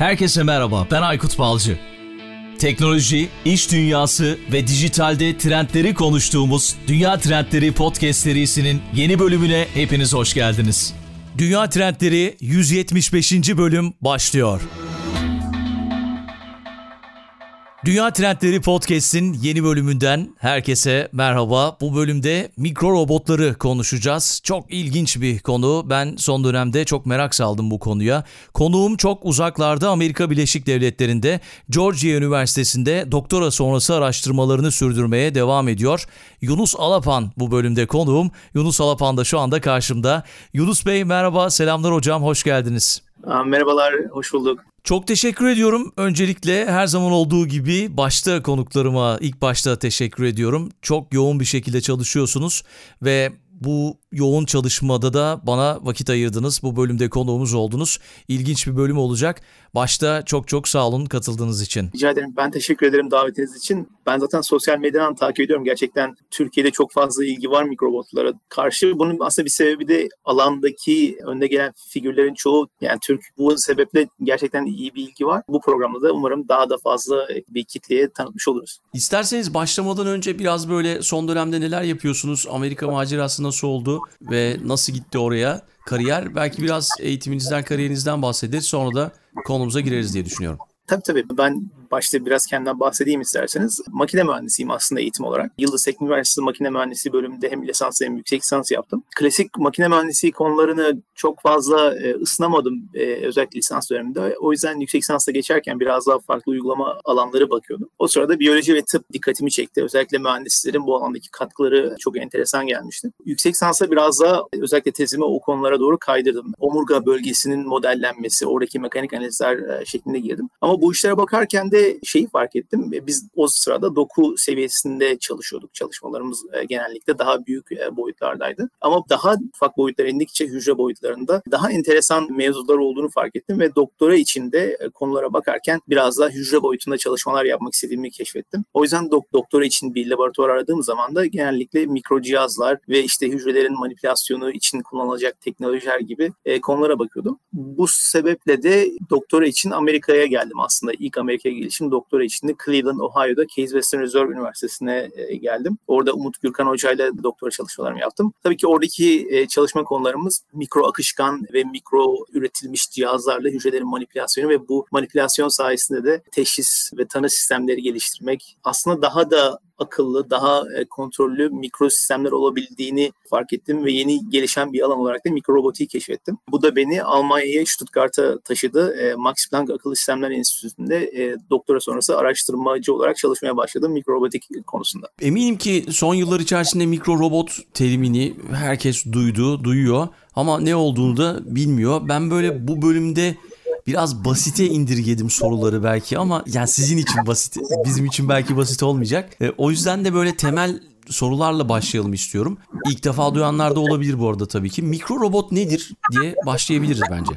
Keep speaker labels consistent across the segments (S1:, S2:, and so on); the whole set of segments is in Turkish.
S1: Herkese merhaba, ben Aykut Balcı. Teknoloji, iş dünyası ve dijitalde trendleri konuştuğumuz Dünya Trendleri Podcast serisinin yeni bölümüne hepiniz hoş geldiniz. Dünya Trendleri 175. bölüm başlıyor. Dünya Trendleri Podcast'in yeni bölümünden herkese merhaba. Bu bölümde mikro robotları konuşacağız. Çok ilginç bir konu. Ben son dönemde çok merak saldım bu konuya. Konuğum çok uzaklarda Amerika Birleşik Devletleri'nde Georgia Üniversitesi'nde doktora sonrası araştırmalarını sürdürmeye devam ediyor. Yunus Alapan bu bölümde konuğum. Yunus Alapan da şu anda karşımda. Yunus Bey merhaba, selamlar hocam, hoş geldiniz.
S2: Merhabalar, hoş bulduk.
S1: Çok teşekkür ediyorum. Öncelikle her zaman olduğu gibi başta konuklarıma ilk başta teşekkür ediyorum. Çok yoğun bir şekilde çalışıyorsunuz ve bu yoğun çalışmada da bana vakit ayırdınız. Bu bölümde konuğumuz oldunuz. İlginç bir bölüm olacak. Başta çok çok sağ olun katıldığınız için.
S2: Rica ederim. Ben teşekkür ederim davetiniz için. Ben zaten sosyal medyadan takip ediyorum. Gerçekten Türkiye'de çok fazla ilgi var mikrobotlara karşı. Bunun aslında bir sebebi de alandaki önde gelen figürlerin çoğu yani Türk bu sebeple gerçekten iyi bir ilgi var. Bu programda da umarım daha da fazla bir kitleye tanıtmış oluruz.
S1: İsterseniz başlamadan önce biraz böyle son dönemde neler yapıyorsunuz? Amerika macerası nasıl oldu ve nasıl gitti oraya? Kariyer belki biraz eğitiminizden, kariyerinizden bahsederiz. Sonra da konumuza gireriz diye düşünüyorum.
S2: Tabii tabii. Ben başta biraz kendimden bahsedeyim isterseniz. Makine mühendisiyim aslında eğitim olarak. Yıldız Teknik Üniversitesi Makine Mühendisliği bölümünde hem lisans hem yüksek lisans yaptım. Klasik makine mühendisliği konularını çok fazla e, ısınamadım e, özellikle lisans döneminde. O yüzden yüksek lisansa geçerken biraz daha farklı uygulama alanları bakıyordum. O sırada biyoloji ve tıp dikkatimi çekti. Özellikle mühendislerin bu alandaki katkıları çok enteresan gelmişti. Yüksek lisansa biraz daha özellikle tezimi o konulara doğru kaydırdım. Omurga bölgesinin modellenmesi, oradaki mekanik analizler e, şeklinde girdim. Ama bu işlere bakarken de de şeyi fark ettim. Biz o sırada doku seviyesinde çalışıyorduk. Çalışmalarımız e, genellikle daha büyük e, boyutlardaydı. Ama daha ufak boyutlara indikçe hücre boyutlarında daha enteresan mevzular olduğunu fark ettim ve doktora içinde e, konulara bakarken biraz daha hücre boyutunda çalışmalar yapmak istediğimi keşfettim. O yüzden dok- doktora için bir laboratuvar aradığım zaman da genellikle mikro cihazlar ve işte hücrelerin manipülasyonu için kullanılacak teknolojiler gibi konulara bakıyordum. Bu sebeple de doktora için Amerika'ya geldim aslında. İlk Amerika'ya gelişim doktora için Cleveland, Ohio'da Case Western Reserve Üniversitesi'ne e, geldim. Orada Umut Gürkan Hoca ile doktora çalışmalarımı yaptım. Tabii ki oradaki e, çalışma konularımız mikro akışkan ve mikro üretilmiş cihazlarla hücrelerin manipülasyonu ve bu manipülasyon sayesinde de teşhis ve tanı sistemleri geliştirmek. Aslında daha da akıllı, daha e, kontrollü mikro sistemler olabildiğini fark ettim ve yeni gelişen bir alan olarak da mikro robotiği keşfettim. Bu da beni Almanya'ya, Stuttgart'a taşıdı. E, Max Planck Akıllı Sistemler Enstitüsü'nde e, doktora sonrası araştırmacı olarak çalışmaya başladım mikro robotik konusunda.
S1: Eminim ki son yıllar içerisinde mikro robot terimini herkes duydu, duyuyor ama ne olduğunu da bilmiyor. Ben böyle bu bölümde biraz basite indirgedim soruları belki ama yani sizin için basit, bizim için belki basit olmayacak. E, o yüzden de böyle temel sorularla başlayalım istiyorum. İlk defa duyanlar da olabilir bu arada tabii ki. Mikro robot nedir diye başlayabiliriz bence.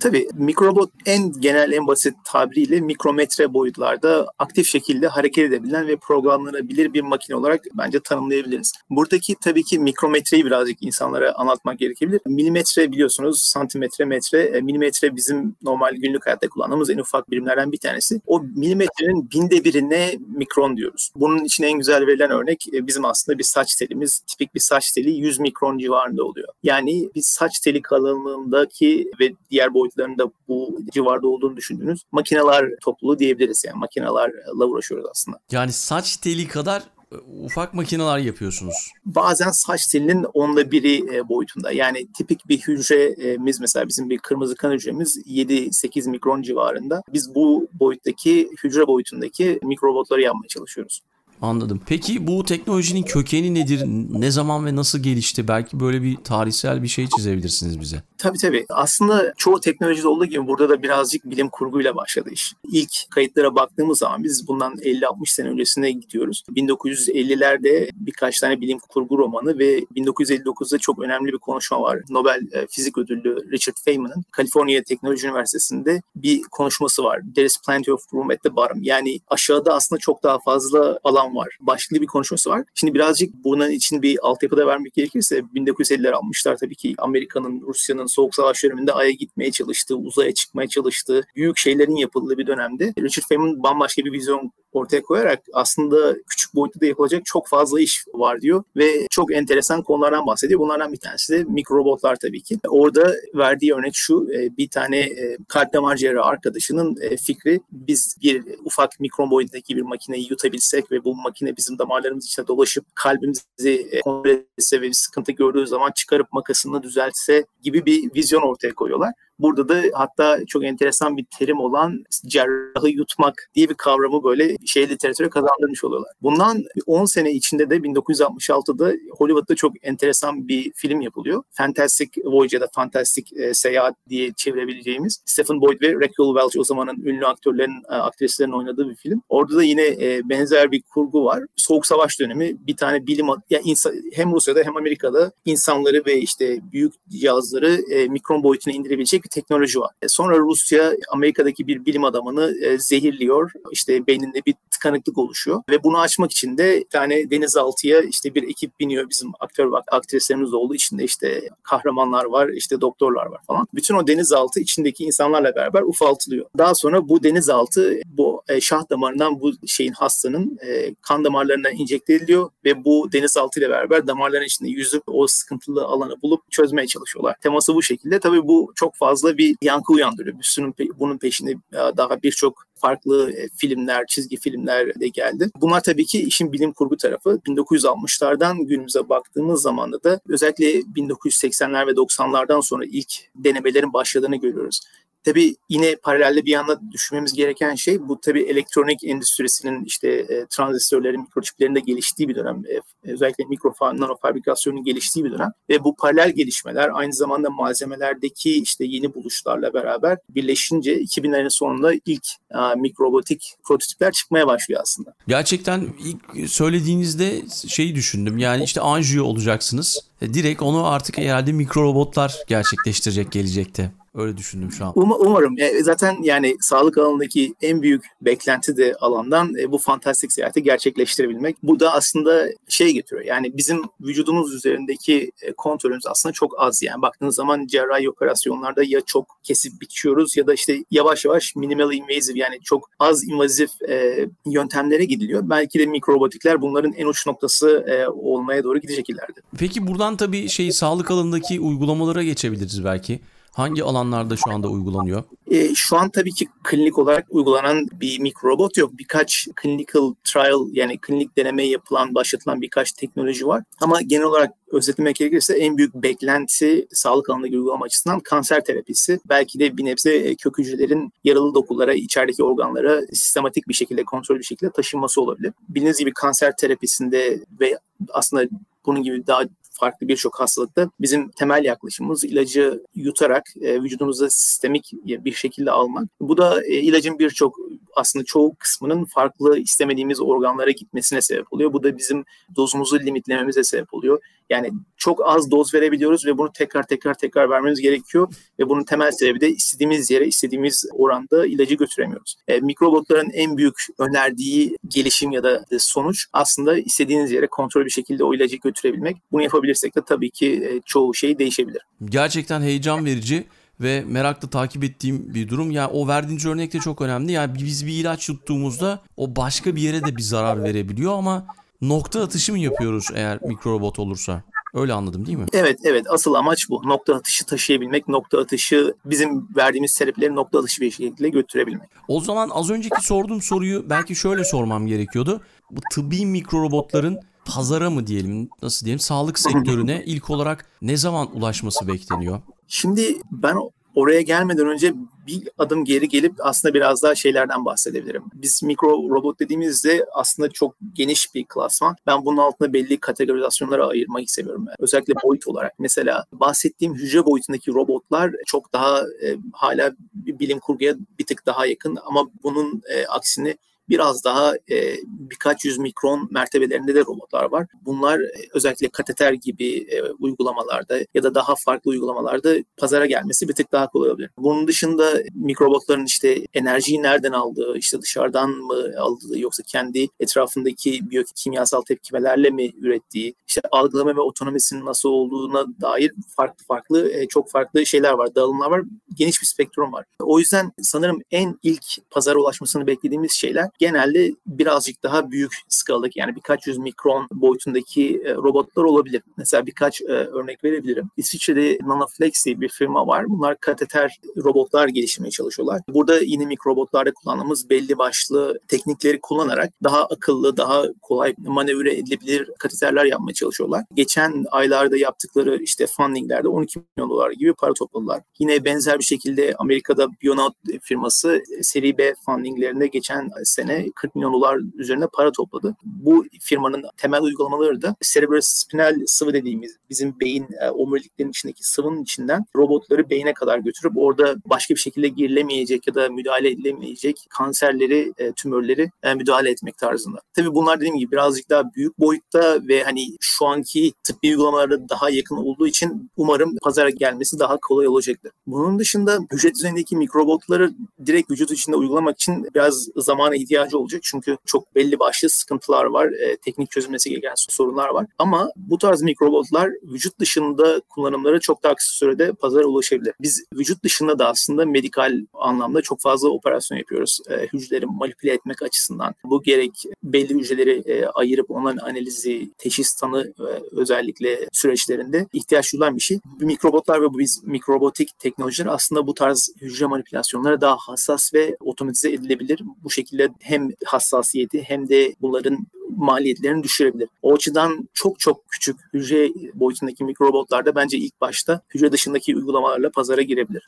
S2: Tabii mikrobot en genel en basit tabiriyle mikrometre boyutlarda aktif şekilde hareket edebilen ve programlanabilir bir makine olarak bence tanımlayabiliriz. Buradaki tabii ki mikrometreyi birazcık insanlara anlatmak gerekebilir. Milimetre biliyorsunuz santimetre metre. E, milimetre bizim normal günlük hayatta kullandığımız en ufak birimlerden bir tanesi. O milimetrenin binde birine mikron diyoruz. Bunun için en güzel verilen örnek e, bizim aslında bir saç telimiz. Tipik bir saç teli 100 mikron civarında oluyor. Yani bir saç teli kalınlığındaki ve diğer boyut boyutlarında bu civarda olduğunu düşündüğünüz makineler topluluğu diyebiliriz. Yani makinelerle uğraşıyoruz aslında.
S1: Yani saç teli kadar e, ufak makineler yapıyorsunuz.
S2: Bazen saç telinin onda biri e, boyutunda. Yani tipik bir hücremiz mesela bizim bir kırmızı kan hücremiz 7-8 mikron civarında. Biz bu boyuttaki hücre boyutundaki mikrobotları yapmaya çalışıyoruz.
S1: Anladım. Peki bu teknolojinin kökeni nedir? Ne zaman ve nasıl gelişti? Belki böyle bir tarihsel bir şey çizebilirsiniz bize.
S2: Tabii tabii. Aslında çoğu teknolojide olduğu gibi burada da birazcık bilim kurguyla başladı iş. İlk kayıtlara baktığımız zaman biz bundan 50-60 sene öncesine gidiyoruz. 1950'lerde birkaç tane bilim kurgu romanı ve 1959'da çok önemli bir konuşma var. Nobel e, Fizik Ödüllü Richard Feynman'ın Kaliforniya Teknoloji Üniversitesi'nde bir konuşması var. There is plenty of room at the bottom. Yani aşağıda aslında çok daha fazla alan falan var. Başlıklı bir konuşması var. Şimdi birazcık bunun için bir altyapıda vermek gerekirse 1950'ler almışlar tabii ki Amerika'nın, Rusya'nın soğuk savaş döneminde Ay'a gitmeye çalıştığı, uzaya çıkmaya çalıştığı, büyük şeylerin yapıldığı bir dönemde Richard Feynman bambaşka bir vizyon ortaya koyarak aslında küçük boyutta da yapılacak çok fazla iş var diyor ve çok enteresan konulardan bahsediyor. Bunlardan bir tanesi de mikrorobotlar tabii ki. Orada verdiği örnek şu e, bir tane e, kalp damar cerrahı arkadaşının e, fikri biz bir ufak mikron boyutundaki bir makineyi yutabilsek ve bu makine bizim damarlarımız içine dolaşıp kalbimizi kontrol etse ve bir sıkıntı gördüğü zaman çıkarıp makasını düzeltse gibi bir vizyon ortaya koyuyorlar. Burada da hatta çok enteresan bir terim olan cerrahı yutmak diye bir kavramı böyle şey literatüre kazandırmış oluyorlar. Bundan 10 sene içinde de 1966'da Hollywood'da çok enteresan bir film yapılıyor. Fantastic Voyage ya da Fantastic e, Seyahat diye çevirebileceğimiz Stephen Boyd ve Raquel Welch o zamanın ünlü aktörlerin, e, aktrislerin oynadığı bir film. Orada da yine e, benzer bir kurgu var. Soğuk Savaş dönemi bir tane bilim ya insan, hem Rusya'da hem Amerika'da insanları ve işte büyük cihazları e, mikron boyutuna indirebilecek bir teknoloji var. E, sonra Rusya Amerika'daki bir bilim adamını e, zehirliyor. İşte beyninde bir tıkanıklık oluşuyor ve bunu açmak için de bir tane denizaltıya işte bir ekip biniyor bizim aktör aktrislerimiz de olduğu içinde işte kahramanlar var, işte doktorlar var falan. Bütün o denizaltı içindeki insanlarla beraber ufaltılıyor. Daha sonra bu denizaltı bu e, şah damarından bu şeyin hastanın kan damarlarına injekte ediliyor ve bu denizaltı ile beraber damarların içinde yüzüp o sıkıntılı alanı bulup çözmeye çalışıyorlar. Teması bu şekilde. Tabii bu çok fazla bir yankı uyandırıyor. Bunun, bunun peşinde daha birçok farklı e, filmler, çizgi filmler de geldi. Bunlar tabii ki işin bilim kurgu tarafı. 1960'lardan günümüze baktığımız zaman da özellikle 1980'ler ve 90'lardan sonra ilk denemelerin başladığını görüyoruz. Tabii yine paralelde bir yanda düşünmemiz gereken şey bu tabii elektronik endüstrisinin işte e, transistörlerin, mikroçiplerin de geliştiği bir dönem. E, özellikle mikro nanofabrikasyonun geliştiği bir dönem. Ve bu paralel gelişmeler aynı zamanda malzemelerdeki işte yeni buluşlarla beraber birleşince 2000'lerin sonunda ilk e, mikrobotik prototipler çıkmaya başlıyor aslında.
S1: Gerçekten ilk söylediğinizde şeyi düşündüm. Yani işte anjiyo olacaksınız. E, direkt onu artık herhalde mikro robotlar gerçekleştirecek gelecekte. Öyle düşündüm şu an.
S2: Um, umarım. E, zaten yani sağlık alanındaki en büyük beklenti de alandan e, bu fantastik seyahati gerçekleştirebilmek. Bu da aslında şey getiriyor. Yani bizim vücudumuz üzerindeki e, kontrolümüz aslında çok az. Yani baktığınız zaman cerrahi operasyonlarda ya çok kesip biçiyoruz ya da işte yavaş yavaş minimal invasive yani çok az invazif e, yöntemlere gidiliyor. Belki de mikrorobotikler bunların en uç noktası e, olmaya doğru gidecek ileride.
S1: Peki buradan tabii şey sağlık alanındaki uygulamalara geçebiliriz belki. Hangi alanlarda şu anda uygulanıyor?
S2: E, şu an tabii ki klinik olarak uygulanan bir mikrorobot yok. Birkaç clinical trial yani klinik deneme yapılan, başlatılan birkaç teknoloji var. Ama genel olarak özetlemek gerekirse en büyük beklenti sağlık alanındaki uygulama açısından kanser terapisi. Belki de bir nebze e, kök hücrelerin yaralı dokulara, içerideki organlara sistematik bir şekilde, kontrol bir şekilde taşınması olabilir. Bildiğiniz gibi kanser terapisinde ve aslında bunun gibi daha farklı birçok hastalıkta bizim temel yaklaşımımız ilacı yutarak e, vücudumuza sistemik bir şekilde almak. Bu da e, ilacın birçok aslında çoğu kısmının farklı istemediğimiz organlara gitmesine sebep oluyor. Bu da bizim dozumuzu limitlememize sebep oluyor. Yani çok az doz verebiliyoruz ve bunu tekrar tekrar tekrar vermemiz gerekiyor ve bunun temel sebebi de istediğimiz yere istediğimiz oranda ilacı götüremiyoruz. E, mikrobotların en büyük önerdiği gelişim ya da sonuç aslında istediğiniz yere kontrol bir şekilde o ilacı götürebilmek. Bunu yapabilirsek de tabii ki e, çoğu şey değişebilir.
S1: Gerçekten heyecan verici ve merakla takip ettiğim bir durum. Yani o verdiğiniz örnek de çok önemli. Yani biz bir ilaç yuttuğumuzda o başka bir yere de bir zarar verebiliyor ama nokta atışı mı yapıyoruz eğer mikrorobot olursa? Öyle anladım değil mi?
S2: Evet evet asıl amaç bu. Nokta atışı taşıyabilmek, nokta atışı bizim verdiğimiz terapileri nokta atışı bir şekilde götürebilmek.
S1: O zaman az önceki sorduğum soruyu belki şöyle sormam gerekiyordu. Bu tıbbi mikrorobotların pazara mı diyelim nasıl diyelim sağlık sektörüne ilk olarak ne zaman ulaşması bekleniyor?
S2: Şimdi ben oraya gelmeden önce bir adım geri gelip aslında biraz daha şeylerden bahsedebilirim. Biz mikro robot dediğimizde aslında çok geniş bir klasman. Ben bunun altında belli kategorizasyonlara ayırmak seviyorum. Özellikle boyut olarak. Mesela bahsettiğim hücre boyutundaki robotlar çok daha e, hala bilim kurguya bir tık daha yakın ama bunun e, aksine biraz daha e, birkaç yüz mikron mertebelerinde de robotlar var. Bunlar e, özellikle kateter gibi e, uygulamalarda ya da daha farklı uygulamalarda pazara gelmesi bir tık daha kolay olabilir. Bunun dışında mikrobotların işte enerjiyi nereden aldığı, işte dışarıdan mı aldığı yoksa kendi etrafındaki biyokimyasal tepkimelerle mi ürettiği, işte algılama ve otonomisinin nasıl olduğuna dair farklı farklı e, çok farklı şeyler var, dağılımlar var. Geniş bir spektrum var. O yüzden sanırım en ilk pazara ulaşmasını beklediğimiz şeyler genelde birazcık daha büyük skaladaki yani birkaç yüz mikron boyutundaki e, robotlar olabilir. Mesela birkaç e, örnek verebilirim. İsviçre'de Nanoflex diye bir firma var. Bunlar kateter robotlar geliştirmeye çalışıyorlar. Burada yine mikrobotlarda kullandığımız belli başlı teknikleri kullanarak daha akıllı, daha kolay manevre edilebilir kateterler yapmaya çalışıyorlar. Geçen aylarda yaptıkları işte fundinglerde 12 milyon dolar gibi para topladılar. Yine benzer bir şekilde Amerika'da Bionaut firması seri B fundinglerinde geçen sene 40 milyon dolar üzerine para topladı. Bu firmanın temel uygulamaları da cerebrospinal sıvı dediğimiz bizim beyin e, omuriliklerin içindeki sıvının içinden robotları beyne kadar götürüp orada başka bir şekilde girilemeyecek ya da müdahale edilemeyecek kanserleri, e, tümörleri e, müdahale etmek tarzında. Tabii bunlar dediğim gibi birazcık daha büyük boyutta ve hani şu anki tıbbi uygulamalara daha yakın olduğu için umarım pazara gelmesi daha kolay olacaktır. Bunun dışında hücre düzeyindeki mikrobotları direkt vücut içinde uygulamak için biraz zamana ihtiyacı olacak. Çünkü çok belli başlı sıkıntılar var. E, teknik çözülmesi gereken sorunlar var. Ama bu tarz mikrobotlar vücut dışında kullanımları çok daha kısa sürede pazara ulaşabilir. Biz vücut dışında da aslında medikal anlamda çok fazla operasyon yapıyoruz. E, hücreleri manipüle etmek açısından. Bu gerek belli hücreleri e, ayırıp onların analizi, teşhis tanı e, özellikle süreçlerinde ihtiyaç duyulan bir şey. Mikrobotlar ve bu biz mikrobotik teknolojiler aslında bu tarz hücre manipülasyonlara daha hassas ve otomatize edilebilir. Bu şekilde hem hassasiyeti hem de bunların maliyetlerini düşürebilir. O açıdan çok çok küçük hücre boyutundaki mikrobotlar da bence ilk başta hücre dışındaki uygulamalarla pazara girebilir.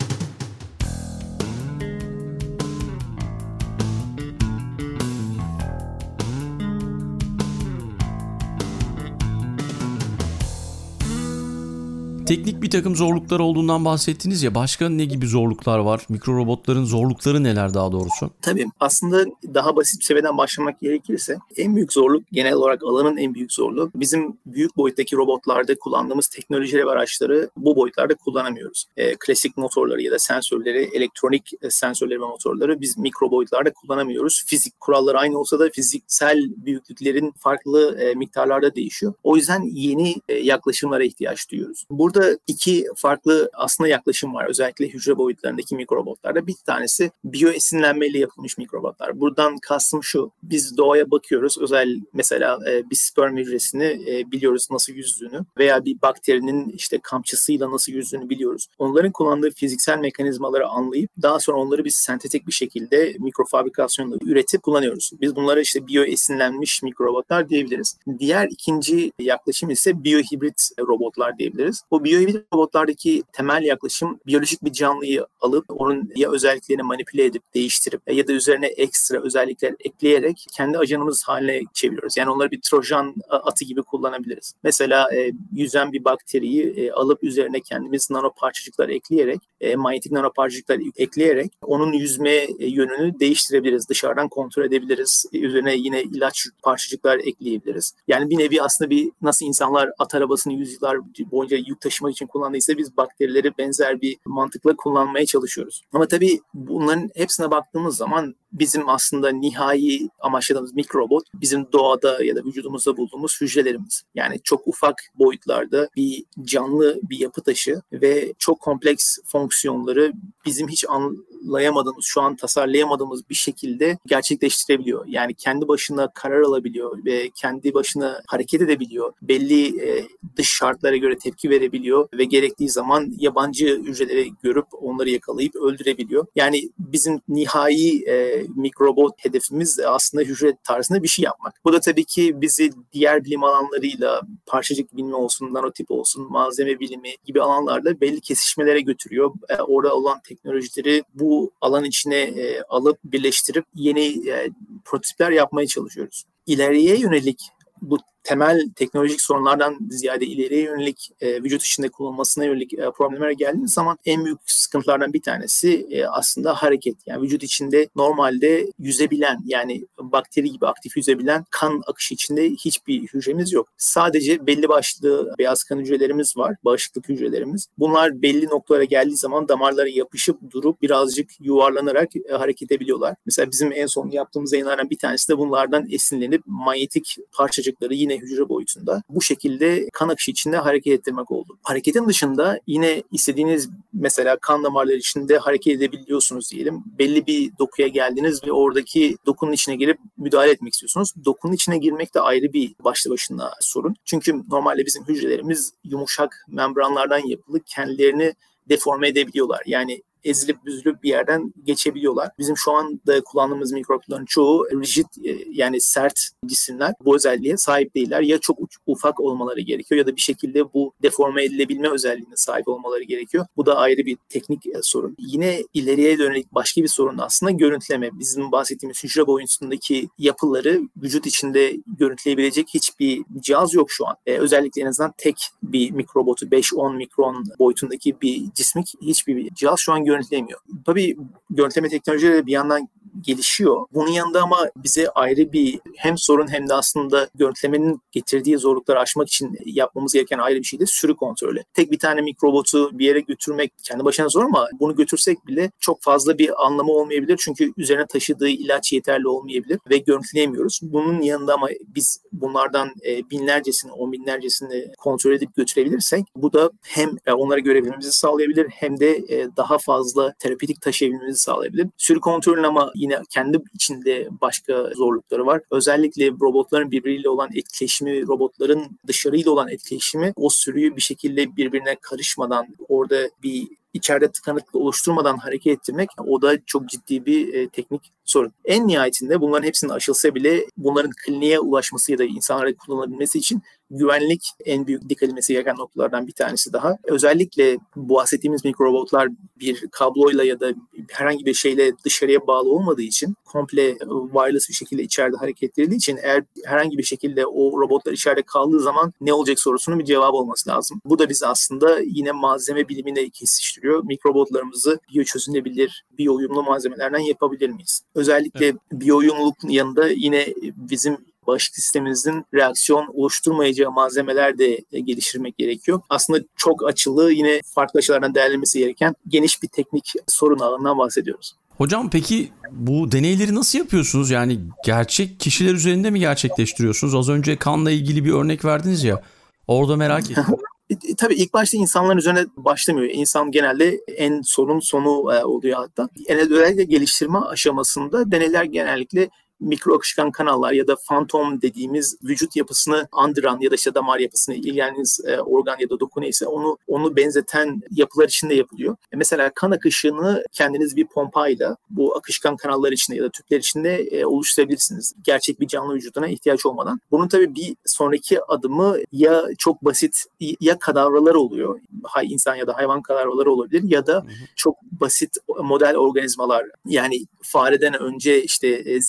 S1: Teknik bir takım zorluklar olduğundan bahsettiniz ya başka ne gibi zorluklar var? Mikro robotların zorlukları neler daha doğrusu?
S2: Tabii aslında daha basit bir seviyeden başlamak gerekirse en büyük zorluk genel olarak alanın en büyük zorluğu bizim büyük boyuttaki robotlarda kullandığımız teknolojileri ve araçları bu boyutlarda kullanamıyoruz. E, klasik motorları ya da sensörleri, elektronik e, sensörleri ve motorları biz mikro boyutlarda kullanamıyoruz. Fizik kuralları aynı olsa da fiziksel büyüklüklerin farklı e, miktarlarda değişiyor. O yüzden yeni e, yaklaşımlara ihtiyaç duyuyoruz. Burada Burada iki farklı aslında yaklaşım var. Özellikle hücre boyutlarındaki mikrobotlarda. Bir tanesi biyoesinlenmeyle yapılmış mikrobotlar. Buradan kastım şu. Biz doğaya bakıyoruz. Özel mesela e, bir sperm hücresini e, biliyoruz nasıl yüzdüğünü veya bir bakterinin işte kamçısıyla nasıl yüzdüğünü biliyoruz. Onların kullandığı fiziksel mekanizmaları anlayıp daha sonra onları biz sentetik bir şekilde mikrofabrikasyonla üretip kullanıyoruz. Biz bunlara işte biyoesinlenmiş mikrobotlar diyebiliriz. Diğer ikinci yaklaşım ise biyohibrit robotlar diyebiliriz. Bu biyohibrit robotlardaki temel yaklaşım biyolojik bir canlıyı alıp onun ya özelliklerini manipüle edip değiştirip ya da üzerine ekstra özellikler ekleyerek kendi ajanımız haline çeviriyoruz. Yani onları bir trojan atı gibi kullanabiliriz. Mesela e, yüzen bir bakteriyi e, alıp üzerine kendimiz nano parçacıklar ekleyerek, e, manyetik nano parçacıklar ekleyerek onun yüzme e, yönünü değiştirebiliriz. Dışarıdan kontrol edebiliriz. E, üzerine yine ilaç parçacıklar ekleyebiliriz. Yani bir nevi aslında bir nasıl insanlar at arabasını yüzyıllar boyunca yük taşımak için kullandıysa biz bakterileri benzer bir mantıkla kullanmaya çalışıyoruz. Ama tabii bunların hepsine baktığımız zaman bizim aslında nihai amaçladığımız mikrobot bizim doğada ya da vücudumuzda bulduğumuz hücrelerimiz. Yani çok ufak boyutlarda bir canlı bir yapı taşı ve çok kompleks fonksiyonları bizim hiç anlayamadığımız, şu an tasarlayamadığımız bir şekilde gerçekleştirebiliyor. Yani kendi başına karar alabiliyor ve kendi başına hareket edebiliyor. Belli e, dış şartlara göre tepki verebiliyor ve gerektiği zaman yabancı hücreleri görüp onları yakalayıp öldürebiliyor. Yani bizim nihai e, mikrobot hedefimiz aslında hücre tarzında bir şey yapmak. Bu da tabii ki bizi diğer bilim alanlarıyla parçacık bilimi olsun, nanotip olsun, malzeme bilimi gibi alanlarda belli kesişmelere götürüyor. E, orada olan teknolojileri bu alan içine e, alıp birleştirip yeni e, prototipler yapmaya çalışıyoruz. İleriye yönelik bu temel teknolojik sorunlardan ziyade ileriye yönelik e, vücut içinde kullanılmasına yönelik e, problemlere geldiğimiz zaman en büyük sıkıntılardan bir tanesi e, aslında hareket. Yani vücut içinde normalde yüzebilen yani bakteri gibi aktif yüzebilen kan akışı içinde hiçbir hücremiz yok. Sadece belli başlı beyaz kan hücrelerimiz var, bağışıklık hücrelerimiz. Bunlar belli noktalara geldiği zaman damarlara yapışıp durup birazcık yuvarlanarak e, hareket edebiliyorlar. Mesela bizim en son yaptığımız yayınlardan bir tanesi de bunlardan esinlenip manyetik parçacıkları yine hücre boyutunda bu şekilde kan akışı içinde hareket ettirmek oldu. Hareketin dışında yine istediğiniz mesela kan damarları içinde hareket edebiliyorsunuz diyelim. Belli bir dokuya geldiniz ve oradaki dokunun içine girip müdahale etmek istiyorsunuz. Dokunun içine girmek de ayrı bir başlı başına sorun. Çünkü normalde bizim hücrelerimiz yumuşak membranlardan yapılı kendilerini deforme edebiliyorlar. Yani ezilip büzülüp bir yerden geçebiliyorlar. Bizim şu anda kullandığımız mikropların çoğu rigid e, yani sert cisimler bu özelliğe sahip değiller. Ya çok ufak olmaları gerekiyor ya da bir şekilde bu deforme edilebilme özelliğine sahip olmaları gerekiyor. Bu da ayrı bir teknik e, sorun. Yine ileriye dönelik başka bir sorun da aslında görüntüleme. Bizim bahsettiğimiz hücre boyutundaki yapıları vücut içinde görüntüleyebilecek hiçbir cihaz yok şu an. Ee, özellikle en azından tek bir mikrobotu 5-10 mikron boyutundaki bir cismik hiçbir cihaz şu an görüntülemiyor. Tabii görüntüleme teknolojileri bir yandan gelişiyor. Bunun yanında ama bize ayrı bir hem sorun hem de aslında görüntülemenin getirdiği zorlukları aşmak için yapmamız gereken ayrı bir şey de sürü kontrolü. Tek bir tane mikrobotu bir yere götürmek kendi başına zor ama bunu götürsek bile çok fazla bir anlamı olmayabilir. Çünkü üzerine taşıdığı ilaç yeterli olmayabilir ve görüntüleyemiyoruz. Bunun yanında ama biz bunlardan e, binlercesini, on binlercesini kontrol edip götürebilirsek bu da hem e, onları görebilmemizi sağlayabilir hem de e, daha fazla terapötik taşıyabilmemizi sağlayabilir. Sürü kontrolün ama yine kendi içinde başka zorlukları var. Özellikle robotların birbiriyle olan etkileşimi, robotların dışarıyla olan etkileşimi o sürüyü bir şekilde birbirine karışmadan orada bir içeride tıkanıklık oluşturmadan hareket ettirmek o da çok ciddi bir e, teknik sorun. En nihayetinde bunların hepsinin aşılsa bile bunların kliniğe ulaşması ya da insanlara kullanılabilmesi için güvenlik en büyük dikkat edilmesi gereken noktalardan bir tanesi daha. Özellikle bu bahsettiğimiz mikrorobotlar bir kabloyla ya da herhangi bir şeyle dışarıya bağlı olmadığı için komple wireless bir şekilde içeride hareket edildiği için eğer herhangi bir şekilde o robotlar içeride kaldığı zaman ne olacak sorusunun bir cevabı olması lazım. Bu da bizi aslında yine malzeme bilimine kesiştiriyor. Mikrobotlarımızı biyoçözünebilir, biyouyumlu malzemelerden yapabilir miyiz? Özellikle evet. biyouyumluluk yanında yine bizim bağışıklık sistemimizin reaksiyon oluşturmayacağı malzemeler de geliştirmek gerekiyor. Aslında çok açılı yine farklı açılardan değerlenmesi gereken geniş bir teknik sorun alanından bahsediyoruz.
S1: Hocam peki bu deneyleri nasıl yapıyorsunuz? Yani gerçek kişiler üzerinde mi gerçekleştiriyorsunuz? Az önce kanla ilgili bir örnek verdiniz ya. Orada merak ettim.
S2: E, tabii ilk başta insanların üzerine başlamıyor. İnsan genelde en sorun sonu e, oluyor hatta. Yani özellikle geliştirme aşamasında deneyler genellikle mikro akışkan kanallar ya da fantom dediğimiz vücut yapısını andıran ya da işte damar yapısını ilgilendiğiniz e, organ ya da doku neyse onu onu benzeten yapılar içinde yapılıyor. E mesela kan akışını kendiniz bir pompayla bu akışkan kanallar içinde ya da tüpler içinde e, oluşturabilirsiniz. Gerçek bir canlı vücuduna ihtiyaç olmadan. Bunun tabii bir sonraki adımı ya çok basit ya kadavralar oluyor. Hay insan ya da hayvan kadavraları olabilir ya da çok basit model organizmalar yani fareden önce işte e,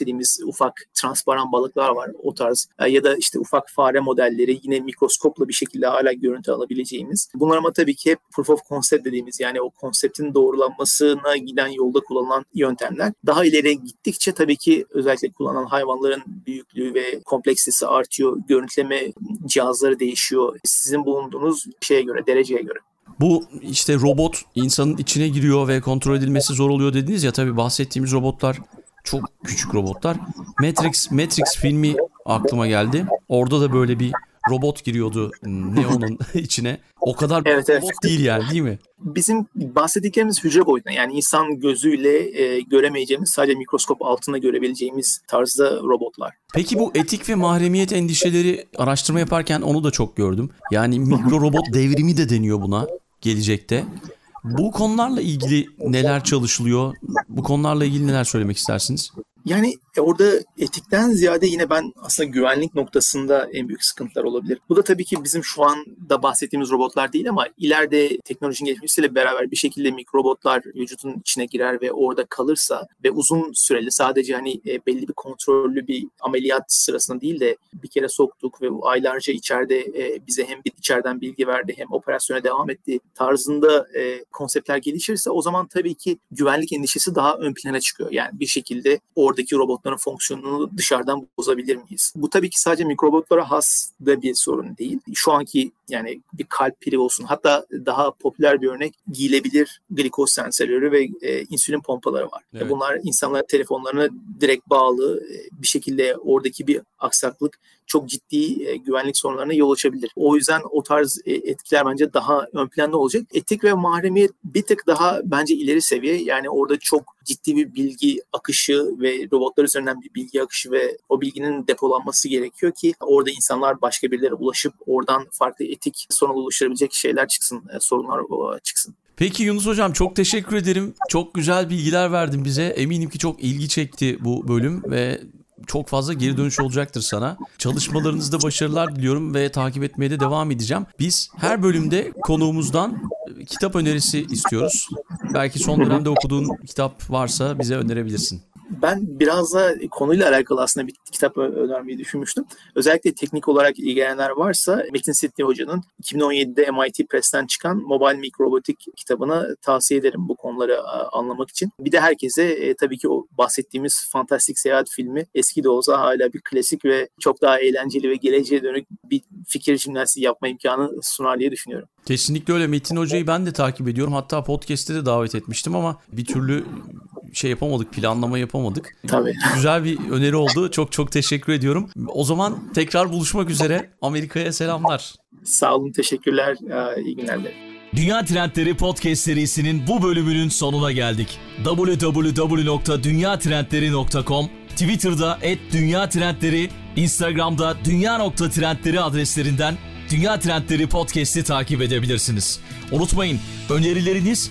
S2: dediğimiz ufak transparan balıklar var o tarz e, ya da işte ufak fare modelleri yine mikroskopla bir şekilde hala görüntü alabileceğimiz. Bunlar ama tabii ki hep proof of concept dediğimiz yani o konseptin doğrulanmasına giden yolda kullanılan yöntemler. Daha ileri gittikçe tabii ki özellikle kullanılan hayvanların büyüklüğü ve kompleksitesi artıyor. Görüntüleme cihazları değişiyor. Sizin bulunduğunuz şeye göre, dereceye göre.
S1: Bu işte robot insanın içine giriyor ve kontrol edilmesi zor oluyor dediniz ya tabii bahsettiğimiz robotlar çok küçük robotlar. Matrix Matrix filmi aklıma geldi. Orada da böyle bir robot giriyordu Neo'nun içine. O kadar evet, robot evet. değil yani değil mi?
S2: Bizim bahsettiklerimiz hücre boyutunda yani insan gözüyle e, göremeyeceğimiz sadece mikroskop altında görebileceğimiz tarzda robotlar.
S1: Peki bu etik ve mahremiyet endişeleri araştırma yaparken onu da çok gördüm. Yani mikro robot devrimi de deniyor buna gelecekte. Bu konularla ilgili neler çalışılıyor? Bu konularla ilgili neler söylemek istersiniz?
S2: Yani e, orada etikten ziyade yine ben aslında güvenlik noktasında en büyük sıkıntılar olabilir. Bu da tabii ki bizim şu anda bahsettiğimiz robotlar değil ama ileride teknolojinin gelişmesiyle beraber bir şekilde mikrobotlar vücudun içine girer ve orada kalırsa ve uzun süreli sadece hani e, belli bir kontrollü bir ameliyat sırasında değil de bir kere soktuk ve aylarca içeride e, bize hem bir içeriden bilgi verdi hem operasyona devam etti tarzında konseptler gelişirse o zaman tabii ki güvenlik endişesi daha ön plana çıkıyor. Yani bir şekilde oradaki robotların fonksiyonunu dışarıdan bozabilir miyiz? Bu tabii ki sadece mikrobotlara has da bir sorun değil. Şu anki yani bir kalp pili olsun hatta daha popüler bir örnek giyilebilir glikoz sensörleri ve e, insülin pompaları var. Evet. Bunlar insanlar telefonlarına direkt bağlı e, bir şekilde oradaki bir aksaklık çok ciddi e, güvenlik sorunlarına yol açabilir. O yüzden o tarz e, etkiler bence daha ön planda olacak. Etik ve mahremiyet bir tık daha bence ileri seviye. Yani orada çok ciddi bir bilgi akışı ve robotlar üzerinden bir bilgi akışı ve o bilginin depolanması gerekiyor ki orada insanlar başka birilere ulaşıp oradan farklı etik sorun oluşturabilecek şeyler çıksın, e, sorunlar çıksın.
S1: Peki Yunus Hocam çok teşekkür ederim. Çok güzel bilgiler verdin bize. Eminim ki çok ilgi çekti bu bölüm ve çok fazla geri dönüş olacaktır sana. Çalışmalarınızda başarılar diliyorum ve takip etmeye de devam edeceğim. Biz her bölümde konuğumuzdan kitap önerisi istiyoruz. Belki son dönemde okuduğun kitap varsa bize önerebilirsin.
S2: Ben biraz da konuyla alakalı aslında bir kitap önermeyi düşünmüştüm. Özellikle teknik olarak ilgilenenler varsa Metin Sidney Hoca'nın 2017'de MIT Press'ten çıkan Mobile Mikrobotik kitabını tavsiye ederim bu konuları anlamak için. Bir de herkese e, tabii ki o bahsettiğimiz fantastik seyahat filmi eski de olsa hala bir klasik ve çok daha eğlenceli ve geleceğe dönük bir fikir jimnastiği yapma imkanı sunar diye düşünüyorum.
S1: Kesinlikle öyle. Metin Hoca'yı ben de takip ediyorum. Hatta podcast'te de davet etmiştim ama bir türlü şey yapamadık, planlama yapamadık.
S2: Tabii.
S1: Güzel bir öneri oldu. Çok çok teşekkür ediyorum. O zaman tekrar buluşmak üzere. Amerika'ya selamlar.
S2: Sağ olun, teşekkürler. İyi günler dilerim.
S1: Dünya Trendleri Podcast serisinin bu bölümünün sonuna geldik. www.dünyatrendleri.com Twitter'da @dünyatrendleri, Instagram'da dünya.trendleri adreslerinden Dünya Trendleri Podcast'i takip edebilirsiniz. Unutmayın önerileriniz